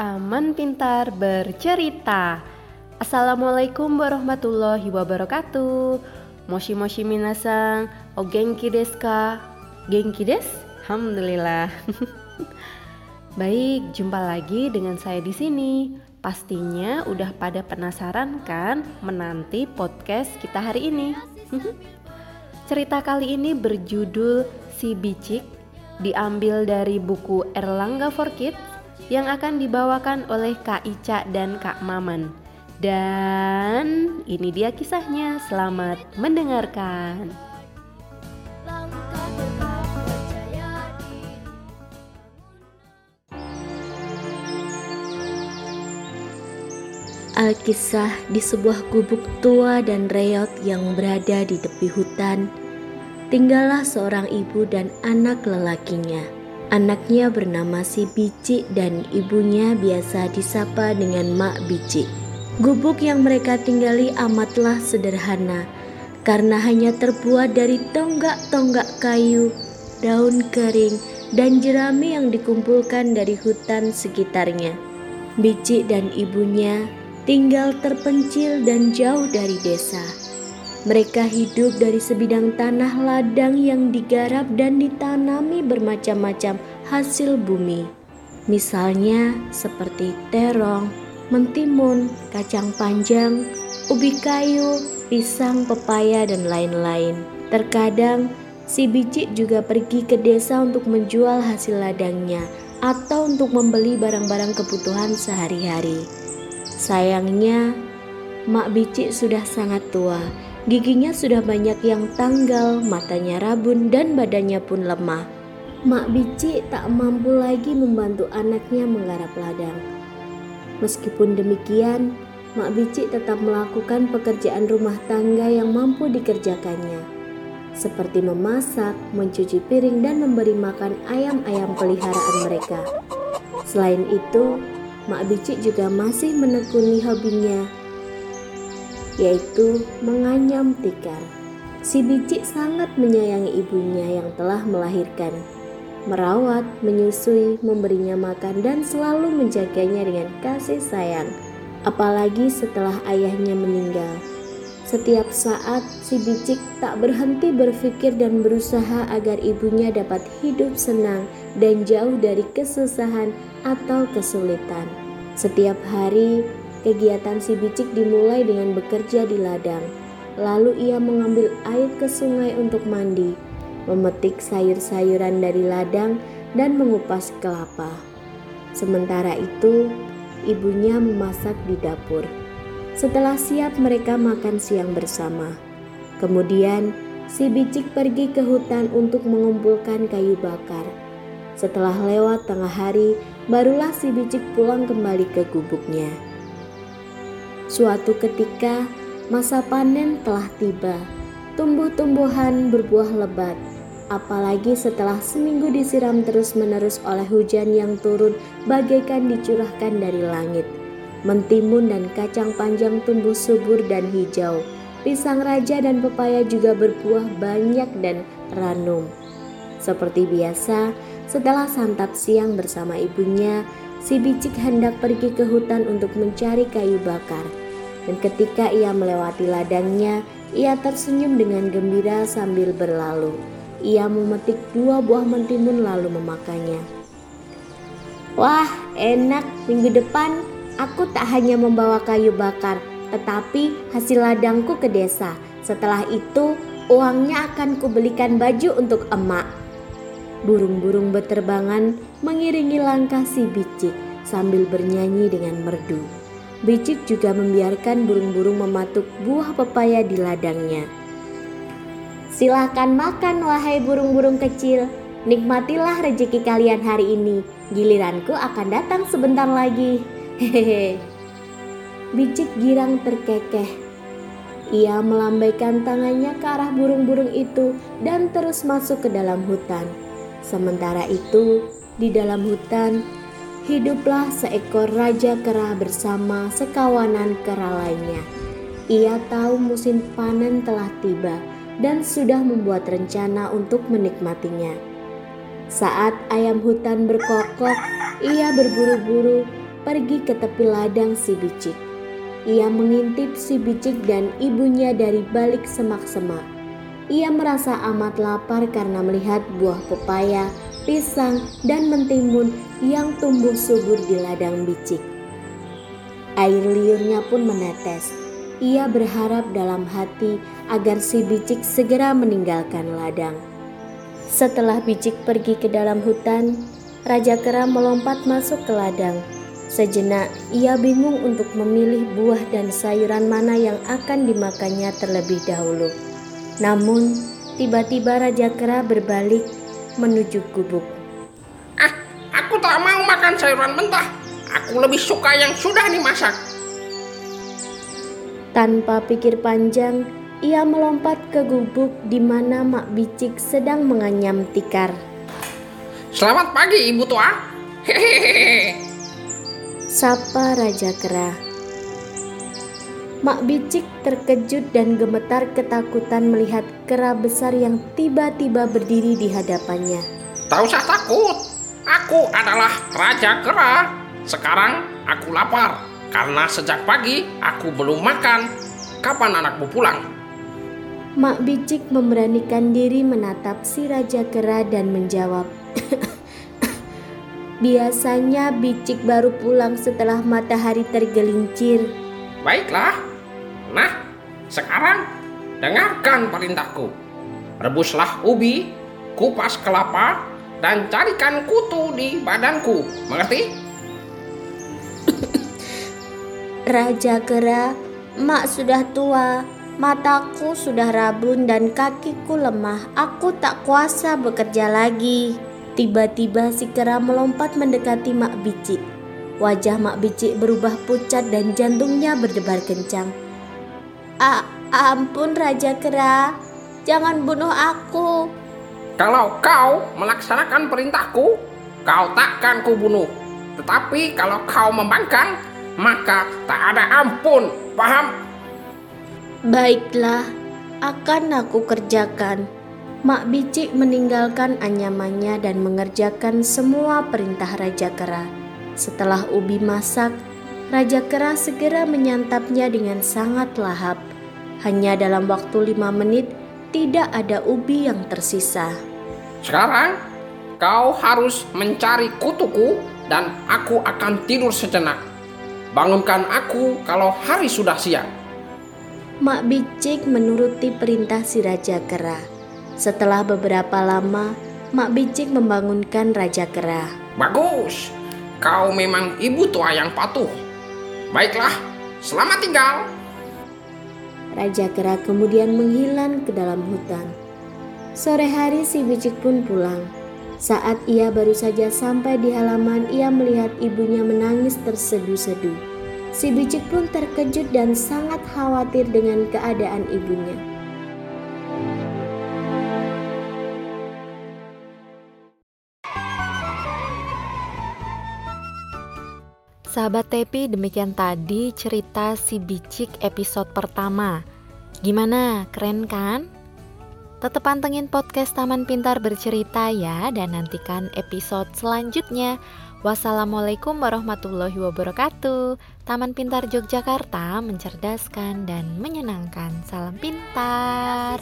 Taman Pintar Bercerita. Assalamualaikum warahmatullahi wabarakatuh. Moshi moshi minasang, o genki desu ka? Genki desu? Alhamdulillah. Baik, jumpa lagi dengan saya di sini. Pastinya udah pada penasaran kan menanti podcast kita hari ini. Cerita kali ini berjudul Si Bicik, diambil dari buku Erlangga for Kids yang akan dibawakan oleh Kak Ica dan Kak Maman. Dan ini dia kisahnya. Selamat mendengarkan. Alkisah di sebuah gubuk tua dan reot yang berada di tepi hutan, tinggallah seorang ibu dan anak lelakinya. Anaknya bernama si Bici dan ibunya biasa disapa dengan Mak Bici. Gubuk yang mereka tinggali amatlah sederhana karena hanya terbuat dari tonggak-tonggak kayu, daun kering, dan jerami yang dikumpulkan dari hutan sekitarnya. Bici dan ibunya tinggal terpencil dan jauh dari desa. Mereka hidup dari sebidang tanah ladang yang digarap dan ditanami bermacam-macam hasil bumi. Misalnya seperti terong, mentimun, kacang panjang, ubi kayu, pisang, pepaya, dan lain-lain. Terkadang si biji juga pergi ke desa untuk menjual hasil ladangnya atau untuk membeli barang-barang kebutuhan sehari-hari. Sayangnya, Mak Bicik sudah sangat tua Giginya sudah banyak yang tanggal, matanya rabun, dan badannya pun lemah. Mak Bici tak mampu lagi membantu anaknya menggarap ladang. Meskipun demikian, Mak Bici tetap melakukan pekerjaan rumah tangga yang mampu dikerjakannya, seperti memasak, mencuci piring, dan memberi makan ayam-ayam peliharaan mereka. Selain itu, Mak Bici juga masih menekuni hobinya yaitu menganyam tikar. Si bicik sangat menyayangi ibunya yang telah melahirkan, merawat, menyusui, memberinya makan, dan selalu menjaganya dengan kasih sayang. Apalagi setelah ayahnya meninggal, setiap saat si bicik tak berhenti berpikir dan berusaha agar ibunya dapat hidup senang dan jauh dari kesusahan atau kesulitan. Setiap hari Kegiatan si bicik dimulai dengan bekerja di ladang. Lalu ia mengambil air ke sungai untuk mandi, memetik sayur-sayuran dari ladang, dan mengupas kelapa. Sementara itu, ibunya memasak di dapur. Setelah siap, mereka makan siang bersama. Kemudian, si bicik pergi ke hutan untuk mengumpulkan kayu bakar. Setelah lewat tengah hari, barulah si bicik pulang kembali ke gubuknya. Suatu ketika, masa panen telah tiba. Tumbuh-tumbuhan berbuah lebat, apalagi setelah seminggu disiram terus-menerus oleh hujan yang turun bagaikan dicurahkan dari langit. Mentimun dan kacang panjang tumbuh subur dan hijau. Pisang raja dan pepaya juga berbuah banyak dan ranum. Seperti biasa, setelah santap siang bersama ibunya, si bicik hendak pergi ke hutan untuk mencari kayu bakar. Dan ketika ia melewati ladangnya, ia tersenyum dengan gembira sambil berlalu. Ia memetik dua buah mentimun lalu memakannya. Wah, enak. Minggu depan aku tak hanya membawa kayu bakar, tetapi hasil ladangku ke desa. Setelah itu, uangnya akan kubelikan baju untuk emak. Burung-burung beterbangan mengiringi langkah si bicik sambil bernyanyi dengan merdu. Bicik juga membiarkan burung-burung mematuk buah pepaya di ladangnya. Silahkan makan wahai burung-burung kecil, nikmatilah rezeki kalian hari ini. Giliranku akan datang sebentar lagi. Hehehe. Bicik girang terkekeh. Ia melambaikan tangannya ke arah burung-burung itu dan terus masuk ke dalam hutan. Sementara itu, di dalam hutan, hiduplah seekor raja kera bersama sekawanan kera lainnya. Ia tahu musim panen telah tiba dan sudah membuat rencana untuk menikmatinya. Saat ayam hutan berkokok, ia berburu-buru pergi ke tepi ladang si bicik. Ia mengintip si bicik dan ibunya dari balik semak-semak. Ia merasa amat lapar karena melihat buah pepaya, pisang, dan mentimun yang tumbuh subur di ladang bicik. Air liurnya pun menetes. Ia berharap dalam hati agar si bicik segera meninggalkan ladang. Setelah bicik pergi ke dalam hutan, Raja Kera melompat masuk ke ladang. Sejenak ia bingung untuk memilih buah dan sayuran mana yang akan dimakannya terlebih dahulu. Namun, tiba-tiba Raja Kera berbalik menuju gubuk. Aku tak mau makan sayuran mentah. Aku lebih suka yang sudah dimasak. Tanpa pikir panjang, ia melompat ke gubuk di mana Mak Bicik sedang menganyam tikar. Selamat pagi, Ibu Tua. Hehehe. Sapa Raja Kera. Mak Bicik terkejut dan gemetar ketakutan melihat kera besar yang tiba-tiba berdiri di hadapannya. Tak usah takut. Aku adalah Raja Kera. Sekarang aku lapar karena sejak pagi aku belum makan. Kapan anakmu pulang? Mak Bicik memberanikan diri menatap si Raja Kera dan menjawab, Biasanya Bicik baru pulang setelah matahari tergelincir. Baiklah. Nah, sekarang dengarkan perintahku. Rebuslah ubi, kupas kelapa, dan carikan kutu di badanku. Mengerti? Raja Kera, Mak sudah tua, Mataku sudah rabun dan kakiku lemah. Aku tak kuasa bekerja lagi. Tiba-tiba si kera melompat mendekati Mak Bicik. Wajah Mak Bicik berubah pucat dan jantungnya berdebar kencang. A ampun Raja Kera, jangan bunuh aku. Kalau kau melaksanakan perintahku, kau takkan kubunuh. Tetapi kalau kau membangkang, maka tak ada ampun. Paham? Baiklah, akan aku kerjakan. Mak Bicik meninggalkan anyamannya dan mengerjakan semua perintah Raja Kera. Setelah ubi masak, Raja Kera segera menyantapnya dengan sangat lahap. Hanya dalam waktu lima menit, tidak ada ubi yang tersisa. Sekarang, kau harus mencari kutuku dan aku akan tidur sejenak. Bangunkan aku kalau hari sudah siang. Mak Bicik menuruti perintah si Raja Kera. Setelah beberapa lama, Mak Bicik membangunkan Raja Kera. Bagus, kau memang ibu tua yang patuh. Baiklah, selamat tinggal. Raja Kera kemudian menghilang ke dalam hutan. Sore hari si Bicik pun pulang. Saat ia baru saja sampai di halaman, ia melihat ibunya menangis terseduh-seduh. Si Bicik pun terkejut dan sangat khawatir dengan keadaan ibunya. Sahabat Tepi, demikian tadi cerita si Bicik episode pertama. Gimana? Keren kan? Tetap pantengin podcast Taman Pintar Bercerita ya dan nantikan episode selanjutnya. Wassalamualaikum warahmatullahi wabarakatuh. Taman Pintar Yogyakarta mencerdaskan dan menyenangkan. Salam pintar.